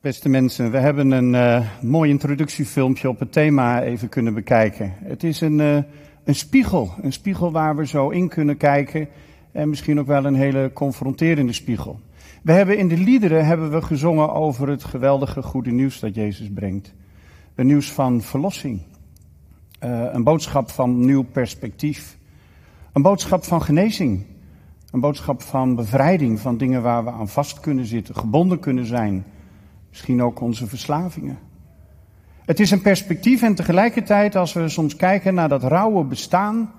Beste mensen, we hebben een uh, mooi introductiefilmpje op het thema even kunnen bekijken. Het is een, uh, een spiegel, een spiegel waar we zo in kunnen kijken en misschien ook wel een hele confronterende spiegel. We hebben in de liederen hebben we gezongen over het geweldige goede nieuws dat Jezus brengt. Een nieuws van verlossing, uh, een boodschap van nieuw perspectief, een boodschap van genezing, een boodschap van bevrijding van dingen waar we aan vast kunnen zitten, gebonden kunnen zijn. Misschien ook onze verslavingen. Het is een perspectief en tegelijkertijd als we soms kijken naar dat rauwe bestaan,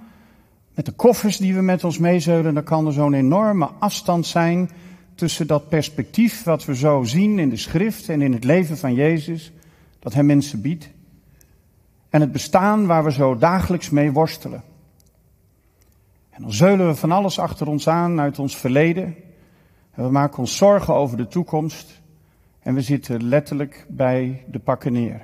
met de koffers die we met ons meezeulen, dan kan er zo'n enorme afstand zijn tussen dat perspectief wat we zo zien in de schrift en in het leven van Jezus, dat Hij mensen biedt, en het bestaan waar we zo dagelijks mee worstelen. En dan zeulen we van alles achter ons aan uit ons verleden. En we maken ons zorgen over de toekomst. En we zitten letterlijk bij de pakken neer.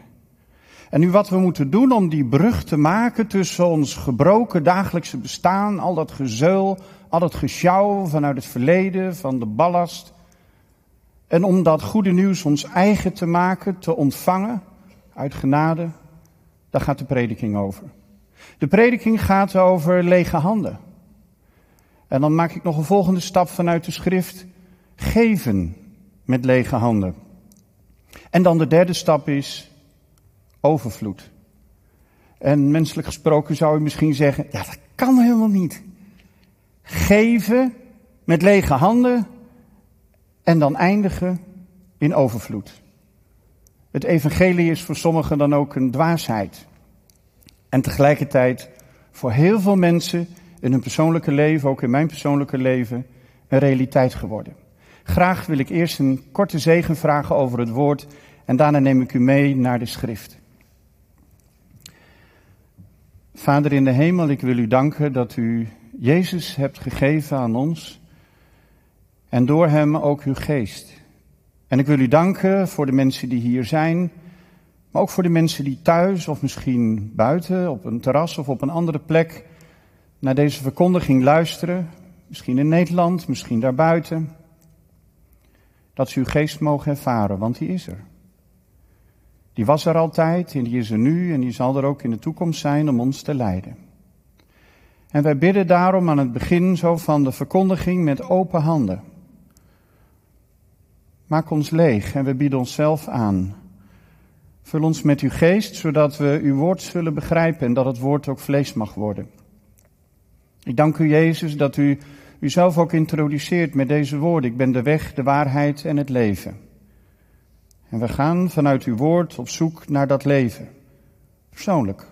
En nu wat we moeten doen om die brug te maken tussen ons gebroken dagelijkse bestaan, al dat gezeul, al dat gesjouw vanuit het verleden, van de ballast. En om dat goede nieuws ons eigen te maken, te ontvangen, uit genade, daar gaat de prediking over. De prediking gaat over lege handen. En dan maak ik nog een volgende stap vanuit de schrift. Geven met lege handen. En dan de derde stap is overvloed. En menselijk gesproken zou je misschien zeggen, ja dat kan helemaal niet. Geven met lege handen en dan eindigen in overvloed. Het evangelie is voor sommigen dan ook een dwaasheid. En tegelijkertijd voor heel veel mensen in hun persoonlijke leven, ook in mijn persoonlijke leven, een realiteit geworden. Graag wil ik eerst een korte zegen vragen over het woord en daarna neem ik u mee naar de schrift. Vader in de hemel, ik wil u danken dat u Jezus hebt gegeven aan ons en door hem ook uw geest. En ik wil u danken voor de mensen die hier zijn, maar ook voor de mensen die thuis of misschien buiten op een terras of op een andere plek naar deze verkondiging luisteren, misschien in Nederland, misschien daarbuiten, dat ze uw geest mogen ervaren, want die is er. Die was er altijd en die is er nu en die zal er ook in de toekomst zijn om ons te leiden. En wij bidden daarom aan het begin zo van de verkondiging met open handen. Maak ons leeg en we bieden onszelf aan. Vul ons met uw geest, zodat we uw woord zullen begrijpen en dat het woord ook vlees mag worden. Ik dank u, Jezus, dat u uzelf ook introduceert met deze woorden. Ik ben de weg, de waarheid en het leven. En we gaan vanuit uw woord op zoek naar dat leven. Persoonlijk.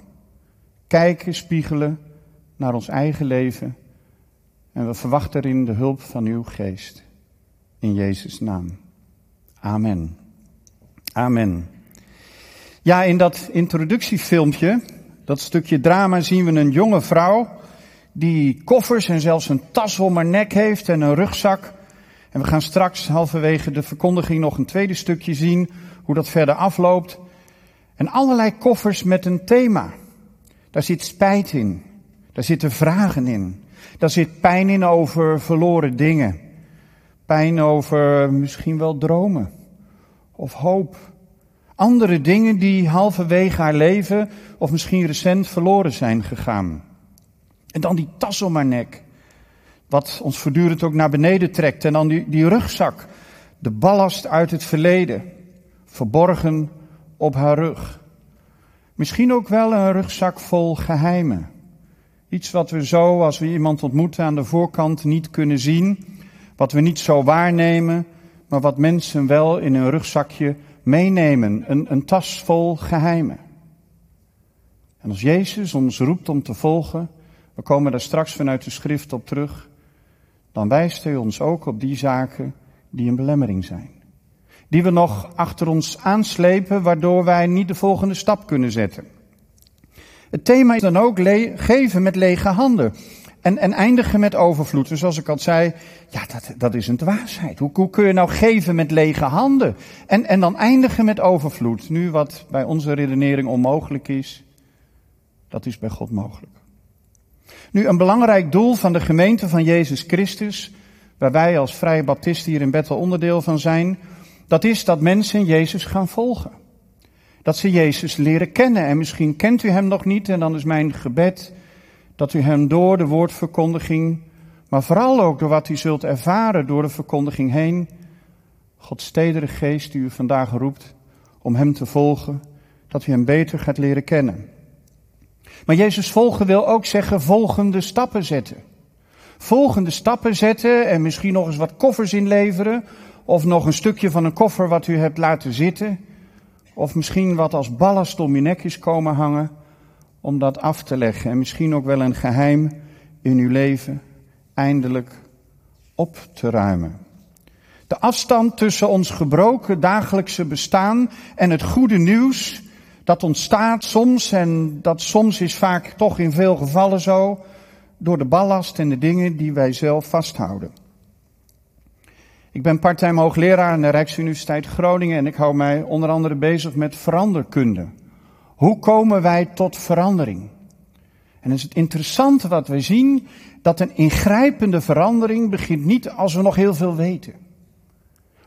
Kijken, spiegelen naar ons eigen leven. En we verwachten erin de hulp van uw geest. In Jezus' naam. Amen. Amen. Ja, in dat introductiefilmpje, dat stukje drama, zien we een jonge vrouw die koffers en zelfs een tas om haar nek heeft en een rugzak. En we gaan straks halverwege de verkondiging nog een tweede stukje zien hoe dat verder afloopt. En allerlei koffers met een thema. Daar zit spijt in. Daar zitten vragen in. Daar zit pijn in over verloren dingen. Pijn over misschien wel dromen. Of hoop. Andere dingen die halverwege haar leven of misschien recent verloren zijn gegaan. En dan die tas om haar nek. Wat ons voortdurend ook naar beneden trekt. En dan die, die rugzak. De ballast uit het verleden. Verborgen op haar rug. Misschien ook wel een rugzak vol geheimen. Iets wat we zo, als we iemand ontmoeten aan de voorkant, niet kunnen zien. Wat we niet zo waarnemen, maar wat mensen wel in een rugzakje meenemen. Een, een tas vol geheimen. En als Jezus ons roept om te volgen, we komen daar straks vanuit de schrift op terug. Dan wijst hij ons ook op die zaken die een belemmering zijn. Die we nog achter ons aanslepen, waardoor wij niet de volgende stap kunnen zetten. Het thema is dan ook geven met lege handen. En, en eindigen met overvloed. Dus zoals ik al zei, ja, dat, dat is een dwaasheid. Hoe, hoe kun je nou geven met lege handen? En, en dan eindigen met overvloed. Nu wat bij onze redenering onmogelijk is, dat is bij God mogelijk. Nu, een belangrijk doel van de gemeente van Jezus Christus, waar wij als Vrije Baptisten hier in Bethel onderdeel van zijn, Dat is dat mensen Jezus gaan volgen. Dat ze Jezus leren kennen. En misschien kent u hem nog niet. En dan is mijn gebed dat u hem door de woordverkondiging, maar vooral ook door wat u zult ervaren door de verkondiging heen, Gods stedere geest die u vandaag roept om hem te volgen, dat u hem beter gaat leren kennen. Maar Jezus volgen wil ook zeggen volgende stappen zetten. Volgende stappen zetten en misschien nog eens wat koffers inleveren. Of nog een stukje van een koffer wat u hebt laten zitten. Of misschien wat als ballast om je nek is komen hangen. Om dat af te leggen. En misschien ook wel een geheim in uw leven eindelijk op te ruimen. De afstand tussen ons gebroken dagelijkse bestaan en het goede nieuws dat ontstaat soms, en dat soms is vaak toch in veel gevallen zo, door de ballast en de dingen die wij zelf vasthouden. Ik ben parttime hoogleraar aan de Rijksuniversiteit Groningen en ik hou mij onder andere bezig met veranderkunde. Hoe komen wij tot verandering? En is het interessante wat we zien, dat een ingrijpende verandering begint niet als we nog heel veel weten.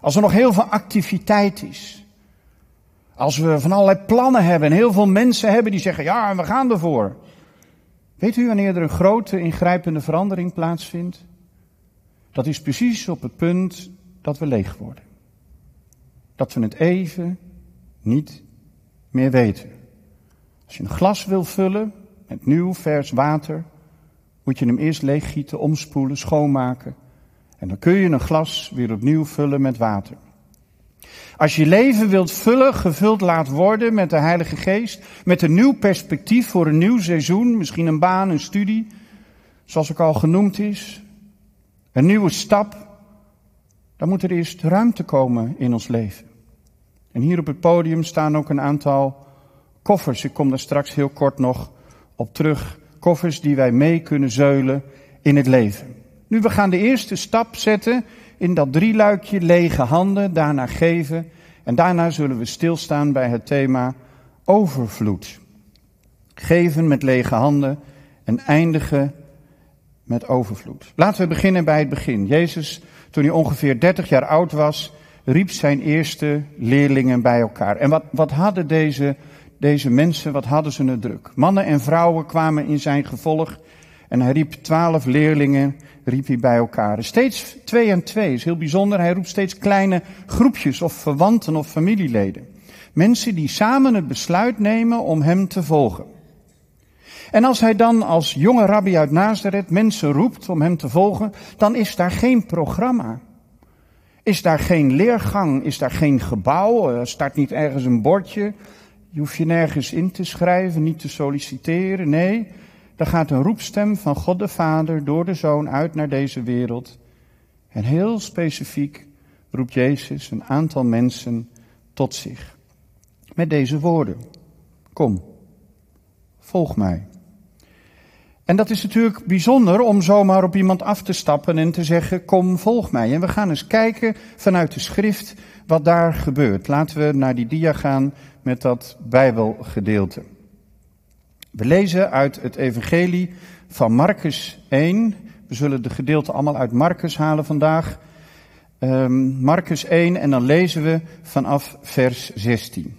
Als er nog heel veel activiteit is. Als we van allerlei plannen hebben en heel veel mensen hebben die zeggen, ja, we gaan ervoor. Weet u wanneer er een grote ingrijpende verandering plaatsvindt? Dat is precies op het punt dat we leeg worden. Dat we het even niet meer weten. Als je een glas wil vullen met nieuw vers water, moet je hem eerst leeggieten, omspoelen, schoonmaken. En dan kun je een glas weer opnieuw vullen met water. Als je leven wilt vullen, gevuld laat worden met de Heilige Geest, met een nieuw perspectief voor een nieuw seizoen, misschien een baan, een studie, zoals ook al genoemd is, een nieuwe stap, dan moet er eerst ruimte komen in ons leven. En hier op het podium staan ook een aantal koffers. Ik kom daar straks heel kort nog op terug. Koffers die wij mee kunnen zeulen in het leven. Nu, we gaan de eerste stap zetten in dat drieluikje lege handen, daarna geven. En daarna zullen we stilstaan bij het thema overvloed. Geven met lege handen en eindigen met overvloed. Laten we beginnen bij het begin. Jezus, toen hij ongeveer 30 jaar oud was, riep zijn eerste leerlingen bij elkaar. En wat, wat hadden deze, deze mensen, wat hadden ze het druk? Mannen en vrouwen kwamen in zijn gevolg en hij riep twaalf leerlingen riep hij bij elkaar. Steeds twee en twee is heel bijzonder. Hij roept steeds kleine groepjes of verwanten of familieleden. Mensen die samen het besluit nemen om hem te volgen. En als hij dan als jonge rabbi uit Nazareth mensen roept om hem te volgen, dan is daar geen programma. Is daar geen leergang, is daar geen gebouw, er staat niet ergens een bordje. Je hoeft je nergens in te schrijven, niet te solliciteren. Nee, dan gaat een roepstem van God de Vader door de Zoon uit naar deze wereld. En heel specifiek roept Jezus een aantal mensen tot zich. Met deze woorden. Kom, volg mij. En dat is natuurlijk bijzonder om zomaar op iemand af te stappen en te zeggen, kom, volg mij. En we gaan eens kijken vanuit de schrift wat daar gebeurt. Laten we naar die dia gaan met dat Bijbelgedeelte. We lezen uit het Evangelie van Marcus 1. We zullen de gedeelte allemaal uit Marcus halen vandaag. Um, Marcus 1 en dan lezen we vanaf vers 16.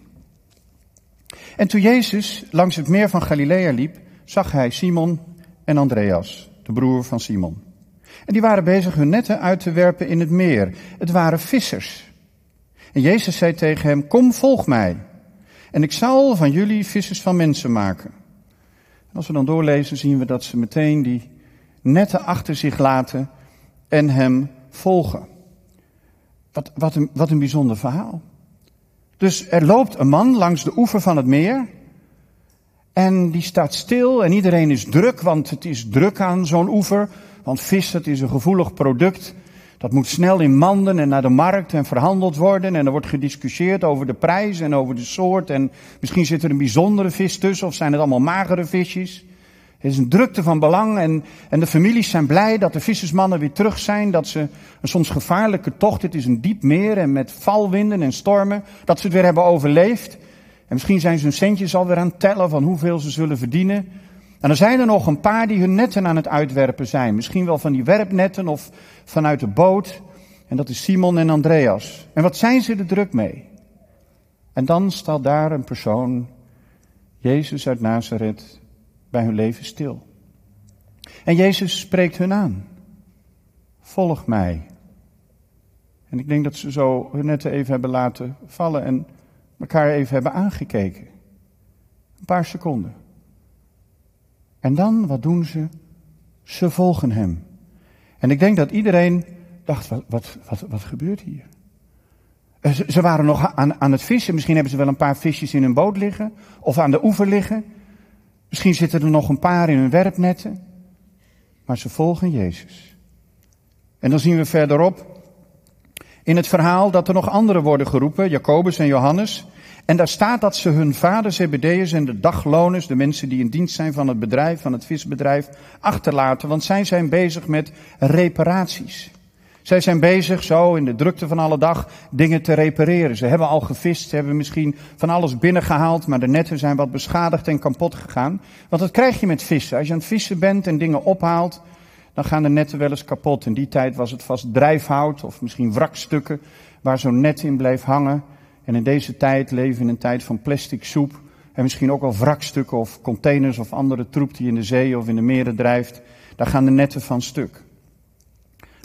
En toen Jezus langs het meer van Galilea liep, zag hij Simon en Andreas, de broer van Simon. En die waren bezig hun netten uit te werpen in het meer. Het waren vissers. En Jezus zei tegen hem, kom volg mij. En ik zal van jullie vissers van mensen maken. Als we dan doorlezen zien we dat ze meteen die netten achter zich laten en hem volgen. Wat, wat, een, wat een bijzonder verhaal. Dus er loopt een man langs de oever van het meer. En die staat stil en iedereen is druk, want het is druk aan zo'n oever. Want vis, dat is een gevoelig product. Dat moet snel in manden en naar de markt en verhandeld worden. En er wordt gediscussieerd over de prijs en over de soort. En misschien zit er een bijzondere vis tussen of zijn het allemaal magere visjes. Het is een drukte van belang en, en de families zijn blij dat de vissersmannen weer terug zijn. Dat ze een soms gevaarlijke tocht, het is een diep meer en met valwinden en stormen, dat ze het weer hebben overleefd. En misschien zijn ze hun centjes alweer aan het tellen van hoeveel ze zullen verdienen. En dan zijn er nog een paar die hun netten aan het uitwerpen zijn. Misschien wel van die werpnetten of vanuit de boot. En dat is Simon en Andreas. En wat zijn ze er druk mee? En dan staat daar een persoon, Jezus uit Nazareth, bij hun leven stil. En Jezus spreekt hun aan. Volg mij. En ik denk dat ze zo hun net even hebben laten vallen en elkaar even hebben aangekeken. Een paar seconden. En dan, wat doen ze? Ze volgen hem. En ik denk dat iedereen dacht, wat, wat, wat, gebeurt hier? Eh, ze, ze waren nog aan, aan het vissen. Misschien hebben ze wel een paar visjes in hun boot liggen. Of aan de oever liggen. Misschien zitten er nog een paar in hun werpnetten. Maar ze volgen Jezus. En dan zien we verderop in het verhaal dat er nog anderen worden geroepen, Jacobus en Johannes. En daar staat dat ze hun vaders Zebedeus en de dagloners, de mensen die in dienst zijn van het bedrijf, van het visbedrijf, achterlaten. Want zij zijn bezig met reparaties. Zij zijn bezig zo in de drukte van alle dag dingen te repareren. Ze hebben al gevist, ze hebben misschien van alles binnengehaald, maar de netten zijn wat beschadigd en kapot gegaan. Want dat krijg je met vissen. Als je aan het vissen bent en dingen ophaalt, dan gaan de netten wel eens kapot. In die tijd was het vast drijfhout of misschien wrakstukken waar zo'n net in bleef hangen. En in deze tijd leven we in een tijd van plastic soep. En misschien ook wel wrakstukken of containers of andere troep die in de zee of in de meren drijft. Daar gaan de netten van stuk.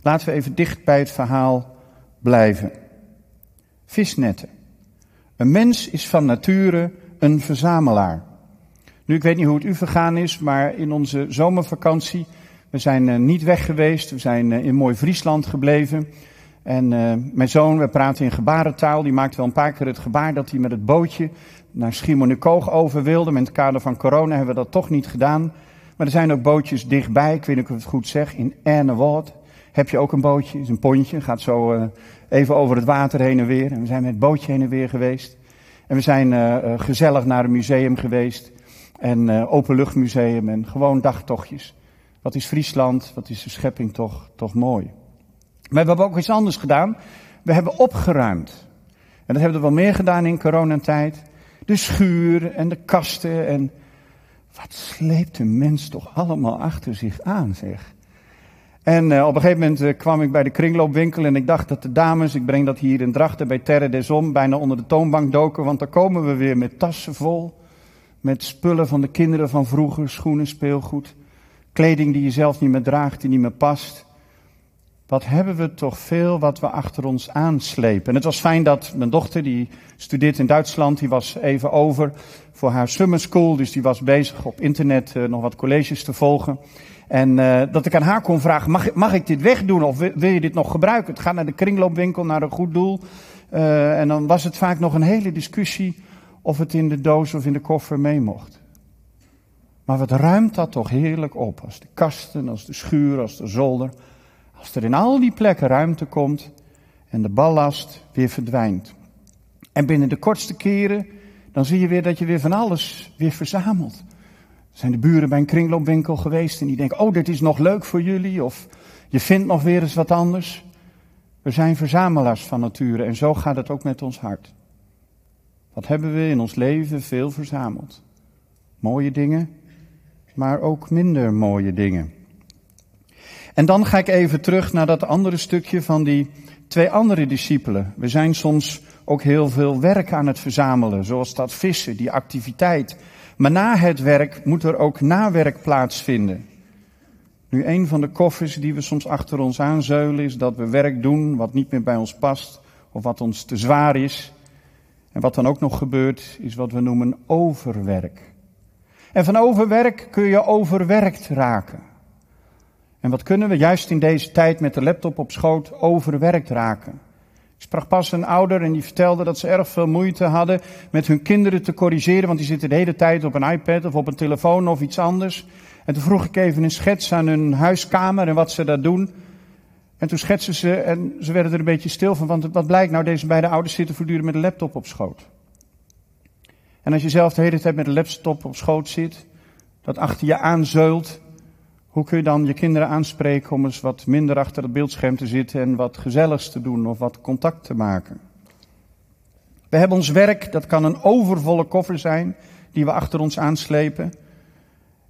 Laten we even dicht bij het verhaal blijven. Visnetten. Een mens is van nature een verzamelaar. Nu, ik weet niet hoe het u vergaan is, maar in onze zomervakantie, we zijn uh, niet weg geweest, we zijn uh, in mooi Friesland gebleven. En uh, mijn zoon, we praten in gebarentaal, die maakte wel een paar keer het gebaar dat hij met het bootje naar Schiermonnikoog over wilde. Met het kader van corona hebben we dat toch niet gedaan. Maar er zijn ook bootjes dichtbij, ik weet niet of ik het goed zeg, in Ernewoud heb je ook een bootje, is een pontje, gaat zo uh, even over het water heen en weer. En we zijn met het bootje heen en weer geweest. En we zijn uh, gezellig naar een museum geweest. En openluchtmuseum en gewoon dagtochtjes. Wat is Friesland, wat is de schepping toch, toch mooi. Maar we hebben ook iets anders gedaan. We hebben opgeruimd. En dat hebben we wel meer gedaan in coronatijd. De schuur en de kasten en... Wat sleept de mens toch allemaal achter zich aan, zeg. En uh, op een gegeven moment uh, kwam ik bij de kringloopwinkel en ik dacht dat de dames, ik breng dat hier in Drachten bij Terre des Om, bijna onder de toonbank doken, want daar komen we weer met tassen vol. Met spullen van de kinderen van vroeger, schoenen, speelgoed, kleding die je zelf niet meer draagt, die niet meer past. Wat hebben we toch veel wat we achter ons aanslepen. En het was fijn dat mijn dochter, die studeert in Duitsland, die was even over voor haar summer school, dus die was bezig op internet uh, nog wat colleges te volgen. En uh, dat ik aan haar kon vragen, mag, mag ik dit wegdoen of wil, je dit nog gebruiken? Het gaat naar de kringloopwinkel, naar een goed doel. Uh, en dan was het vaak nog een hele discussie of het in de doos of in de koffer mee mocht. Maar wat ruimt dat toch heerlijk op, als de kasten, als de schuur, als de zolder. Als er in al die plekken ruimte komt en de ballast weer verdwijnt. En binnen de kortste keren, dan zie je weer dat je weer van alles weer verzamelt zijn de buren bij een kringloopwinkel geweest en die denken, oh, dit is nog leuk voor jullie, of je vindt nog weer eens wat anders. We zijn verzamelaars van nature en zo gaat het ook met ons hart. Wat hebben we in ons leven veel verzameld? Mooie dingen, maar ook minder mooie dingen. En dan ga ik even terug naar dat andere stukje van die twee andere discipelen. We zijn soms ook heel veel werk aan het verzamelen, zoals dat vissen, die activiteit maar na het werk moet er ook nawerk plaatsvinden. Nu, een van de koffers die we soms achter ons aanzeulen is dat we werk doen wat niet meer bij ons past of wat ons te zwaar is. En wat dan ook nog gebeurt, is wat we noemen overwerk. En van overwerk kun je overwerkt raken. En wat kunnen we juist in deze tijd met de laptop op schoot overwerkt raken? Ik sprak pas een ouder en die vertelde dat ze erg veel moeite hadden met hun kinderen te corrigeren, want die zitten de hele tijd op een iPad of op een telefoon of iets anders. En toen vroeg ik even een schets aan hun huiskamer en wat ze daar doen. En toen schetsen ze en ze werden er een beetje stil van, want wat blijkt nou, deze beide ouders zitten voortdurend met een laptop op schoot. En als je zelf de hele tijd met een laptop op schoot zit, dat achter je aanzeult, hoe kun je dan je kinderen aanspreken om eens wat minder achter het beeldscherm te zitten en wat gezelligs te doen of wat contact te maken? We hebben ons werk, dat kan een overvolle koffer zijn die we achter ons aanslepen.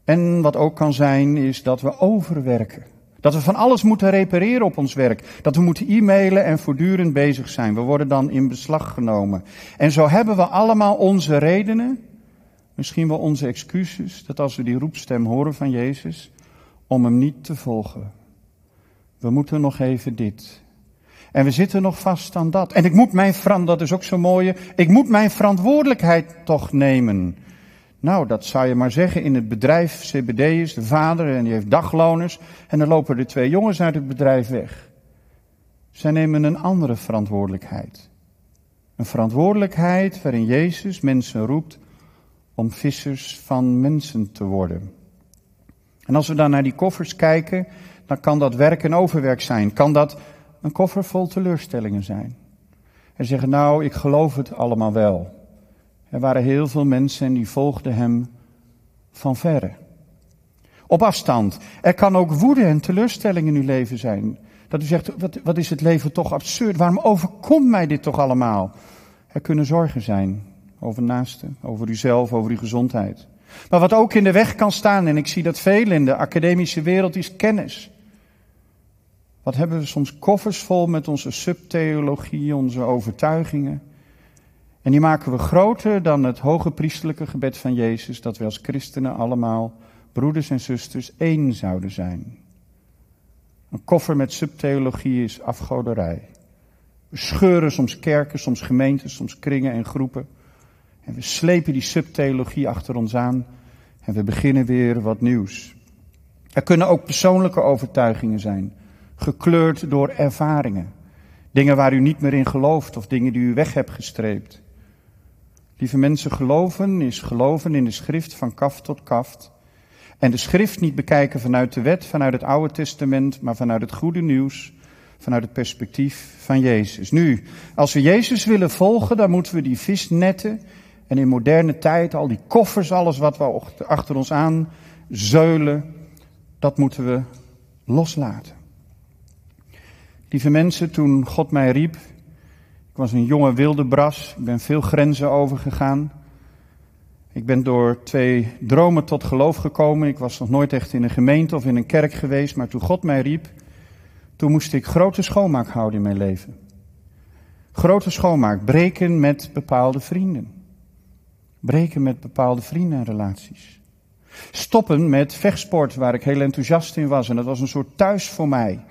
En wat ook kan zijn, is dat we overwerken. Dat we van alles moeten repareren op ons werk. Dat we moeten e-mailen en voortdurend bezig zijn. We worden dan in beslag genomen. En zo hebben we allemaal onze redenen, misschien wel onze excuses, dat als we die roepstem horen van Jezus, om hem niet te volgen. We moeten nog even dit. En we zitten nog vast aan dat. En ik moet mijn, dat is ook zo mooie, ik moet mijn verantwoordelijkheid toch nemen. Nou, dat zou je maar zeggen in het bedrijf. CBD is de vader en die heeft dagloners. En dan lopen er twee jongens uit het bedrijf weg. Zij nemen een andere verantwoordelijkheid. Een verantwoordelijkheid waarin Jezus mensen roept om vissers van mensen te worden. En als we dan naar die koffers kijken, dan kan dat werk en overwerk zijn. Kan dat een koffer vol teleurstellingen zijn. En zeggen, nou, ik geloof het allemaal wel. Er waren heel veel mensen en die volgden hem van verre. Op afstand. Er kan ook woede en teleurstelling in uw leven zijn. Dat u zegt, wat, wat is het leven toch absurd? Waarom overkomt mij dit toch allemaal? Er kunnen zorgen zijn over naasten, over uzelf, over uw gezondheid. Maar wat ook in de weg kan staan, en ik zie dat veel in de academische wereld, is kennis. Wat hebben we soms koffers vol met onze subtheologie, onze overtuigingen. En die maken we groter dan het hoge priestelijke gebed van Jezus, dat we als christenen allemaal, broeders en zusters, één zouden zijn. Een koffer met subtheologie is afgoderij. We scheuren soms kerken, soms gemeenten, soms kringen en groepen. En we slepen die subtheologie achter ons aan en we beginnen weer wat nieuws. Er kunnen ook persoonlijke overtuigingen zijn, gekleurd door ervaringen. Dingen waar u niet meer in gelooft of dingen die u weg hebt gestreept. Lieve mensen, geloven is geloven in de schrift van kaft tot kaft. En de schrift niet bekijken vanuit de wet, vanuit het Oude Testament, maar vanuit het goede nieuws, vanuit het perspectief van Jezus. Nu, als we Jezus willen volgen, dan moeten we die visnetten en in moderne tijd al die koffers, alles wat we achter ons aan zeulen, dat moeten we loslaten. Lieve mensen, toen God mij riep, ik was een jonge wilde bras. Ik ben veel grenzen overgegaan. Ik ben door twee dromen tot geloof gekomen. Ik was nog nooit echt in een gemeente of in een kerk geweest. Maar toen God mij riep, toen moest ik grote schoonmaak houden in mijn leven. Grote schoonmaak. Breken met bepaalde vrienden. Breken met bepaalde vrienden en relaties. Stoppen met vechtsport, waar ik heel enthousiast in was. En dat was een soort thuis voor mij.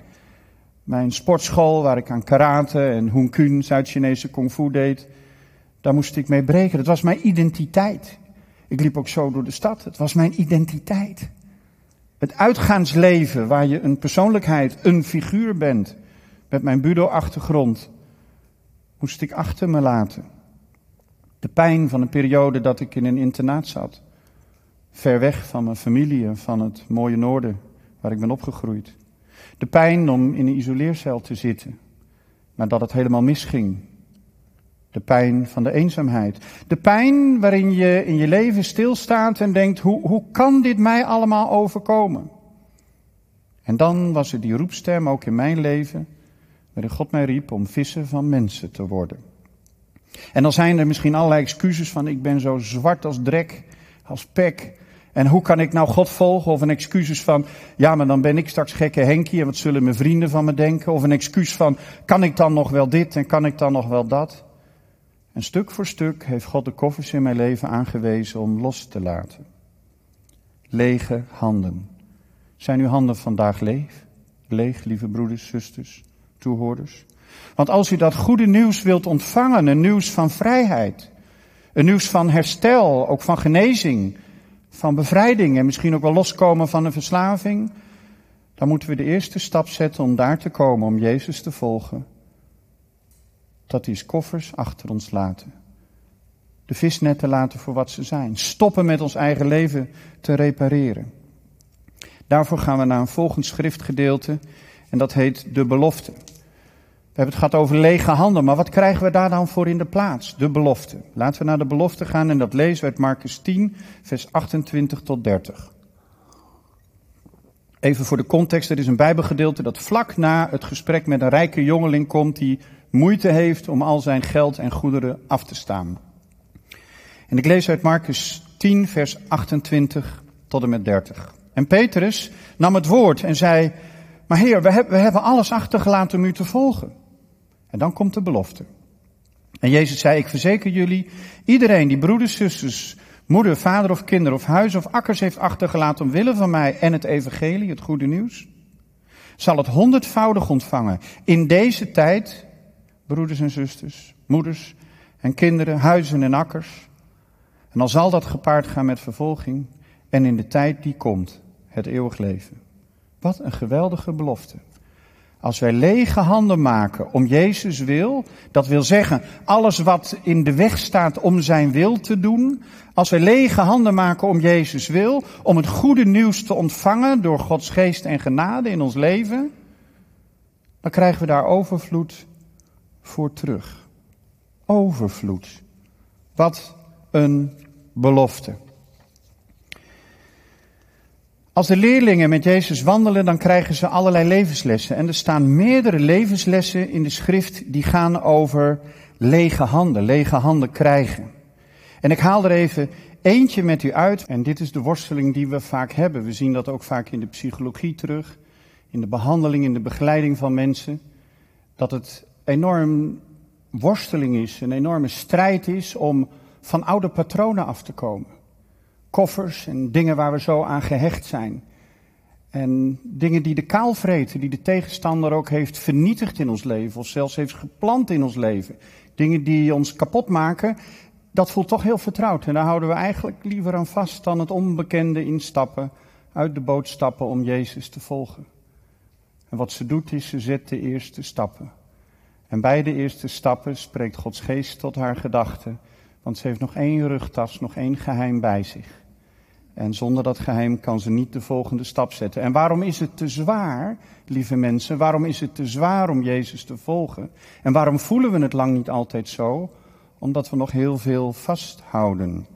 Mijn sportschool, waar ik aan karate en Hun Kun, Zuid-Chinese kung fu deed, daar moest ik mee breken. Dat was mijn identiteit. Ik liep ook zo door de stad. Het was mijn identiteit. Het uitgaansleven, waar je een persoonlijkheid, een figuur bent, met mijn budo-achtergrond, moest ik achter me laten. De pijn van een periode dat ik in een internaat zat. Ver weg van mijn familie en van het mooie noorden waar ik ben opgegroeid. De pijn om in een isoleercel te zitten, maar dat het helemaal misging. De pijn van de eenzaamheid. De pijn waarin je in je leven stilstaat en denkt, hoe, hoe kan dit mij allemaal overkomen? En dan was er die roepstem ook in mijn leven, waarin God mij riep om vissen van mensen te worden. En dan zijn er misschien allerlei excuses van ik ben zo zwart als drek, als pek. En hoe kan ik nou God volgen? Of een excuses van, ja, maar dan ben ik straks gekke Henkie en wat zullen mijn vrienden van me denken? Of een excuus van, kan ik dan nog wel dit en kan ik dan nog wel dat? En stuk voor stuk heeft God de koffers in mijn leven aangewezen om los te laten. Lege handen. Zijn uw handen vandaag leeg? Leeg, lieve broeders, zusters, toehoorders? Want als u dat goede nieuws wilt ontvangen, een nieuws van vrijheid, een nieuws van herstel, ook van genezing, van bevrijding en misschien ook wel loskomen van een verslaving, dan moeten we de eerste stap zetten om daar te komen, om Jezus te volgen. Dat is koffers achter ons laten. De visnetten laten voor wat ze zijn. Stoppen met ons eigen leven te repareren. Daarvoor gaan we naar een volgend schriftgedeelte en dat heet de belofte. We hebben het gehad over lege handen, maar wat krijgen we daar dan voor in de plaats? De belofte. Laten we naar de belofte gaan en dat lezen we uit Marcus 10, vers 28 tot 30. Even voor de context, er is een bijbelgedeelte dat vlak na het gesprek met een rijke jongeling komt die moeite heeft om al zijn geld en goederen af te staan. En ik lees uit Marcus 10, vers 28 tot en met 30. En Petrus nam het woord en zei, maar Heer, we, hebben, we hebben alles achtergelaten om u te volgen. En dan komt de belofte. En Jezus zei, ik verzeker jullie, iedereen die broeders, zusters, moeder, vader of kinderen of huis of akkers heeft achtergelaten omwille van mij en het evangelie, het goede nieuws, zal het honderdvoudig ontvangen in deze tijd, broeders en zusters, moeders en kinderen, huizen en akkers. En dan zal dat gepaard gaan met vervolging en in de tijd die komt, het eeuwig leven. Wat een geweldige belofte. Als wij lege handen maken om Jezus wil, dat wil zeggen alles wat in de weg staat om zijn wil te doen. Als wij lege handen maken om Jezus wil, om het goede nieuws te ontvangen door Gods geest en genade in ons leven, dan krijgen we daar overvloed voor terug. Overvloed. Wat een belofte. Als de leerlingen met Jezus wandelen, dan krijgen ze allerlei levenslessen. En er staan meerdere levenslessen in de schrift die gaan over lege handen, lege handen krijgen. En ik haal er even eentje met u uit. En dit is de worsteling die we vaak hebben. We zien dat ook vaak in de psychologie terug, in de behandeling, in de begeleiding van mensen. Dat het enorm worsteling is, een enorme strijd is om van oude patronen af te komen koffers en dingen waar we zo aan gehecht zijn. En dingen die de kaal vreten, die de tegenstander ook heeft vernietigd in ons leven, of zelfs heeft geplant in ons leven. Dingen die ons kapot maken, dat voelt toch heel vertrouwd. En daar houden we eigenlijk liever aan vast dan het onbekende instappen, uit de boot stappen om Jezus te volgen. En wat ze doet is, ze zet de eerste stappen. En bij de eerste stappen spreekt Gods geest tot haar gedachten, want ze heeft nog één rugtas, nog één geheim bij zich. En zonder dat geheim kan ze niet de volgende stap zetten. En waarom is het te zwaar, lieve mensen? Waarom is het te zwaar om Jezus te volgen? En waarom voelen we het lang niet altijd zo? Omdat we nog heel veel vasthouden.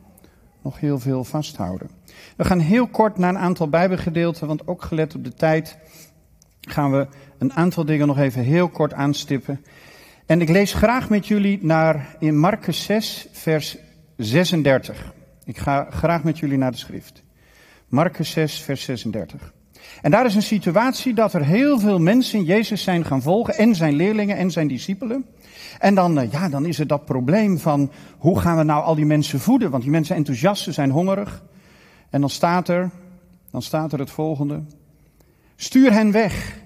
Nog heel veel vasthouden. We gaan heel kort naar een aantal Bijbelgedeelten, want ook gelet op de tijd gaan we een aantal dingen nog even heel kort aanstippen. En ik lees graag met jullie naar in Marcus 6, vers 36. Ik ga graag met jullie naar de schrift. Marcus 6, vers 36. En daar is een situatie dat er heel veel mensen Jezus zijn gaan volgen en zijn leerlingen en zijn discipelen. En dan, eh, ja, dan is er dat probleem van hoe gaan we nou al die mensen voeden? Want die mensen zijn enthousiast, zijn hongerig. En dan staat er, dan staat er het volgende. Stuur hen weg.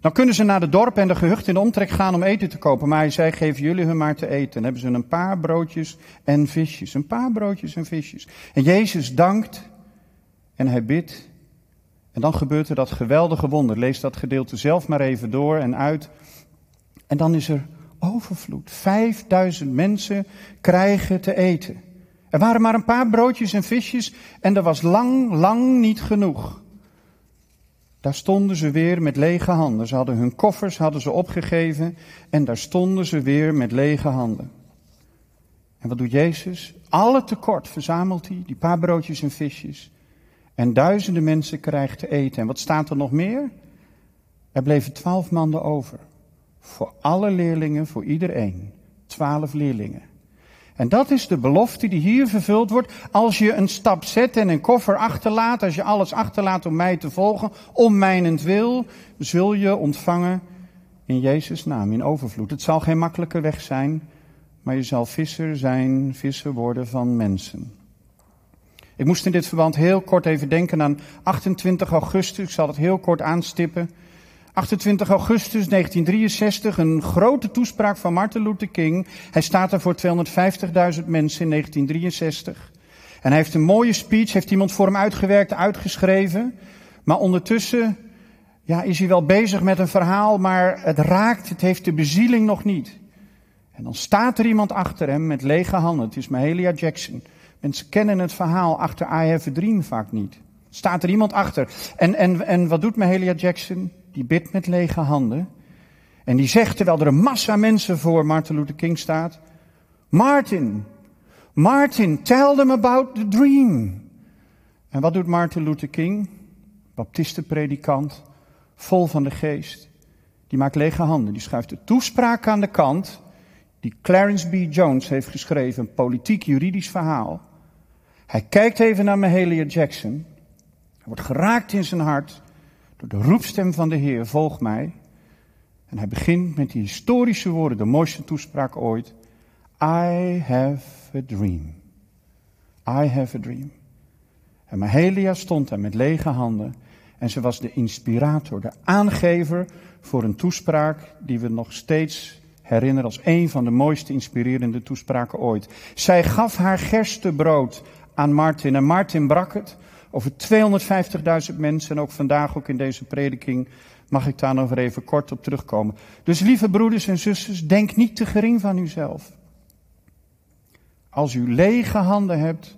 Dan kunnen ze naar de dorp en de gehucht in de omtrek gaan om eten te kopen. Maar hij zei, geef jullie hun maar te eten. Dan hebben ze een paar broodjes en visjes. Een paar broodjes en visjes. En Jezus dankt en hij bidt. En dan gebeurt er dat geweldige wonder. Lees dat gedeelte zelf maar even door en uit. En dan is er overvloed. Vijfduizend mensen krijgen te eten. Er waren maar een paar broodjes en visjes en er was lang, lang niet genoeg. Daar stonden ze weer met lege handen. Ze hadden hun koffers hadden ze opgegeven en daar stonden ze weer met lege handen. En wat doet Jezus? Alle tekort verzamelt hij, die paar broodjes en visjes. En duizenden mensen krijgen te eten. En wat staat er nog meer? Er bleven twaalf mannen over. Voor alle leerlingen, voor iedereen. Twaalf leerlingen. En dat is de belofte die hier vervuld wordt. Als je een stap zet en een koffer achterlaat, als je alles achterlaat om mij te volgen, om mijnentwil, zul je ontvangen in Jezus' naam, in overvloed. Het zal geen makkelijke weg zijn, maar je zal visser zijn, visser worden van mensen. Ik moest in dit verband heel kort even denken aan 28 augustus. Ik zal het heel kort aanstippen. 28 augustus 1963, een grote toespraak van Martin Luther King. Hij staat er voor 250.000 mensen in 1963. En hij heeft een mooie speech, heeft iemand voor hem uitgewerkt, uitgeschreven. Maar ondertussen ja, is hij wel bezig met een verhaal, maar het raakt, het heeft de bezieling nog niet. En dan staat er iemand achter hem met lege handen. Het is Mahalia Jackson. Mensen kennen het verhaal achter I Have a Dream vaak niet. Staat er iemand achter. En, en, en wat doet Mahalia Jackson? Die bidt met lege handen. En die zegt, terwijl er een massa mensen voor Martin Luther King staat, Martin, Martin, tell them about the dream. En wat doet Martin Luther King? Baptistenpredikant, vol van de geest. Die maakt lege handen. Die schuift de toespraak aan de kant. Die Clarence B. Jones heeft geschreven. Een politiek-juridisch verhaal. Hij kijkt even naar Mahalia Jackson. Hij wordt geraakt in zijn hart door de roepstem van de Heer, volg mij. En hij begint met die historische woorden, de mooiste toespraak ooit. I have a dream. I have a dream. En Mahelia stond daar met lege handen. En ze was de inspirator, de aangever voor een toespraak die we nog steeds herinneren als een van de mooiste inspirerende toespraken ooit. Zij gaf haar gerstebrood aan Martin en Martin brak het over 250.000 mensen en ook vandaag ook in deze prediking mag ik daar nog even kort op terugkomen. Dus lieve broeders en zusters, denk niet te gering van uzelf. Als u lege handen hebt,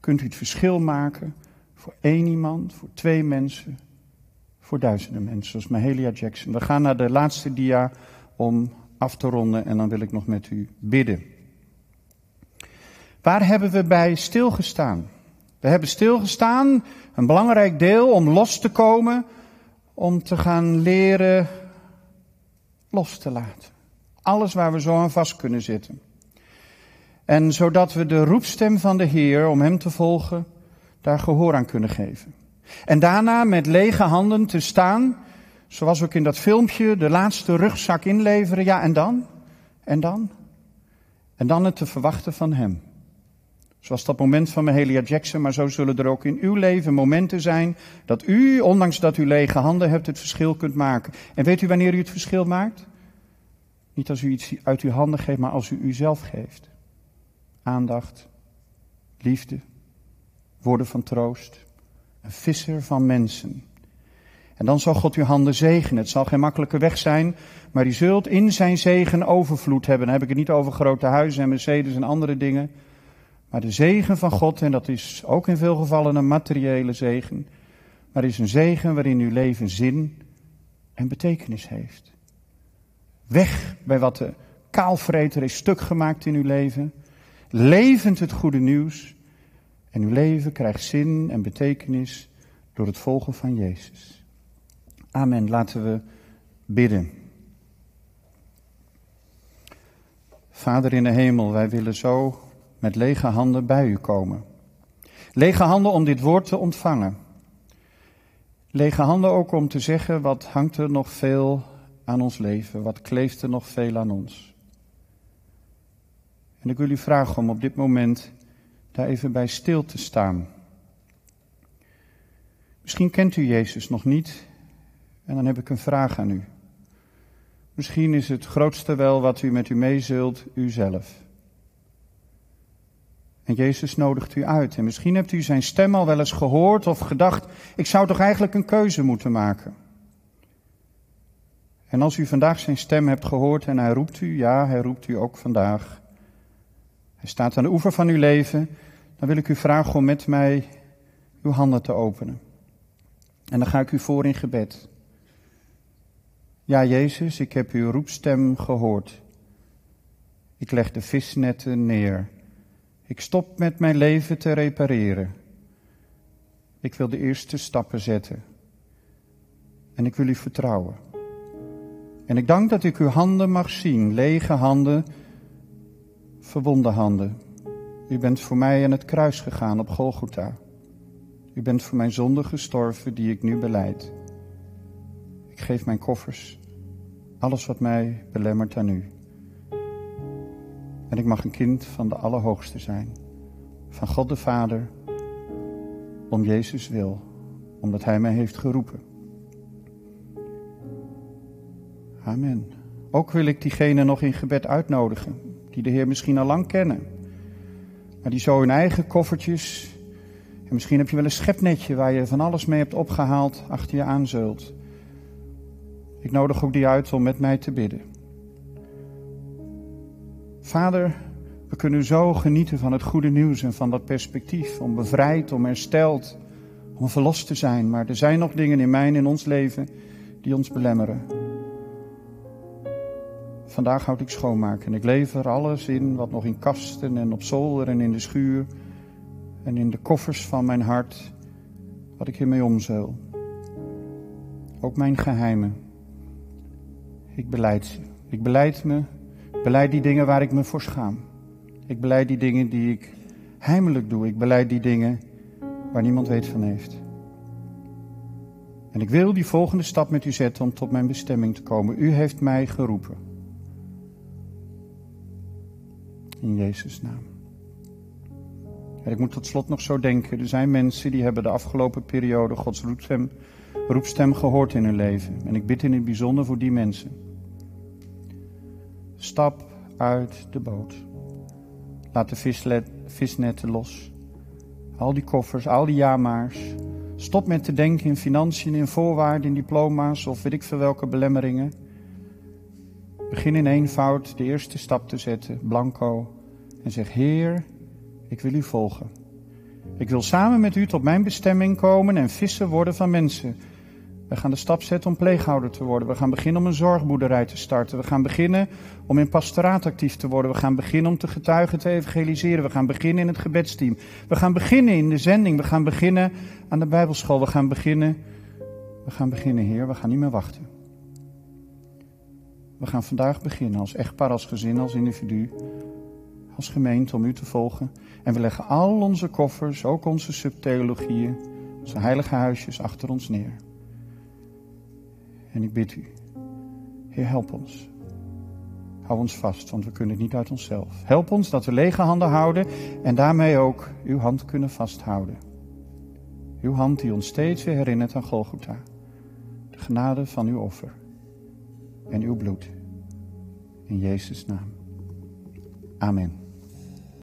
kunt u het verschil maken voor één iemand, voor twee mensen, voor duizenden mensen, zoals Mahalia Jackson. We gaan naar de laatste dia om af te ronden en dan wil ik nog met u bidden. Waar hebben we bij stilgestaan? We hebben stilgestaan, een belangrijk deel om los te komen, om te gaan leren los te laten. Alles waar we zo aan vast kunnen zitten. En zodat we de roepstem van de Heer om Hem te volgen, daar gehoor aan kunnen geven. En daarna met lege handen te staan, zoals ook in dat filmpje, de laatste rugzak inleveren. Ja, en dan? En dan? En dan het te verwachten van Hem. Zoals dat moment van Mahalia Jackson, maar zo zullen er ook in uw leven momenten zijn dat u, ondanks dat u lege handen hebt, het verschil kunt maken. En weet u wanneer u het verschil maakt? Niet als u iets uit uw handen geeft, maar als u uzelf geeft. Aandacht, liefde, woorden van troost, een visser van mensen. En dan zal God uw handen zegenen. Het zal geen makkelijke weg zijn, maar u zult in zijn zegen overvloed hebben. Dan heb ik het niet over grote huizen en Mercedes en andere dingen. Maar de zegen van God, en dat is ook in veel gevallen een materiële zegen, maar is een zegen waarin uw leven zin en betekenis heeft. Weg bij wat de kaalvreter is stuk gemaakt in uw leven. Levend het goede nieuws. En uw leven krijgt zin en betekenis door het volgen van Jezus. Amen. Laten we bidden. Vader in de hemel, wij willen zo met lege handen bij u komen. Lege handen om dit woord te ontvangen. Lege handen ook om te zeggen wat hangt er nog veel aan ons leven, wat kleeft er nog veel aan ons. En ik wil u vragen om op dit moment daar even bij stil te staan. Misschien kent u Jezus nog niet en dan heb ik een vraag aan u. Misschien is het grootste wel wat u met u mee zult, uzelf. En Jezus nodigt u uit. En misschien hebt u zijn stem al wel eens gehoord of gedacht, ik zou toch eigenlijk een keuze moeten maken. En als u vandaag zijn stem hebt gehoord en hij roept u, ja, hij roept u ook vandaag. Hij staat aan de oever van uw leven, dan wil ik u vragen om met mij uw handen te openen. En dan ga ik u voor in gebed. Ja, Jezus, ik heb uw roepstem gehoord. Ik leg de visnetten neer. Ik stop met mijn leven te repareren. Ik wil de eerste stappen zetten. En ik wil u vertrouwen. En ik dank dat ik uw handen mag zien, lege handen, verwonde handen. U bent voor mij aan het kruis gegaan op Golgotha. U bent voor mijn zonde gestorven die ik nu beleid. Ik geef mijn koffers, alles wat mij belemmert aan u. En ik mag een kind van de Allerhoogste zijn, van God de Vader, om Jezus wil, omdat Hij mij heeft geroepen. Amen. Ook wil ik diegenen nog in gebed uitnodigen, die de Heer misschien al lang kennen, maar die zo hun eigen koffertjes, en misschien heb je wel een schepnetje waar je van alles mee hebt opgehaald, achter je aan zult. Ik nodig ook die uit om met mij te bidden. Vader, we kunnen zo genieten van het goede nieuws en van dat perspectief. Om bevrijd, om hersteld, om verlost te zijn. Maar er zijn nog dingen in mijn in ons leven die ons belemmeren. Vandaag houd ik schoonmaken en ik lever alles in wat nog in kasten en op zolder en in de schuur en in de koffers van mijn hart, wat ik hiermee omzeul. Ook mijn geheimen. Ik beleid ze. Ik beleid me beleid die dingen waar ik me voor schaam. Ik beleid die dingen die ik heimelijk doe. Ik beleid die dingen waar niemand weet van heeft. En ik wil die volgende stap met u zetten om tot mijn bestemming te komen. U heeft mij geroepen. In Jezus' naam. En ik moet tot slot nog zo denken. Er zijn mensen die hebben de afgelopen periode Gods roepstem, roepstem gehoord in hun leven. En ik bid in het bijzonder voor die mensen. Stap uit de boot. Laat de visnetten los. Al die koffers, al die jamaars. Stop met te denken in financiën, in voorwaarden, in diploma's of weet ik veel welke belemmeringen. Begin in eenvoud de eerste stap te zetten, blanco. En zeg, Heer, ik wil u volgen. Ik wil samen met u tot mijn bestemming komen en vissen worden van mensen. We gaan de stap zetten om pleeghouder te worden. We gaan beginnen om een zorgboerderij te starten. We gaan beginnen om in pastoraat actief te worden. We gaan beginnen om te getuigen, te evangeliseren. We gaan beginnen in het gebedsteam. We gaan beginnen in de zending. We gaan beginnen aan de Bijbelschool. We gaan beginnen. We gaan beginnen, Heer. We gaan niet meer wachten. We gaan vandaag beginnen als echtpaar, als gezin, als individu, als gemeente om u te volgen. En we leggen al onze koffers, ook onze subtheologieën, onze heilige huisjes achter ons neer. En ik bid u, Heer, help ons. Hou ons vast, want we kunnen het niet uit onszelf. Help ons dat we lege handen houden en daarmee ook uw hand kunnen vasthouden. Uw hand die ons steeds weer herinnert aan Golgotha. De genade van uw offer en uw bloed. In Jezus' naam. Amen.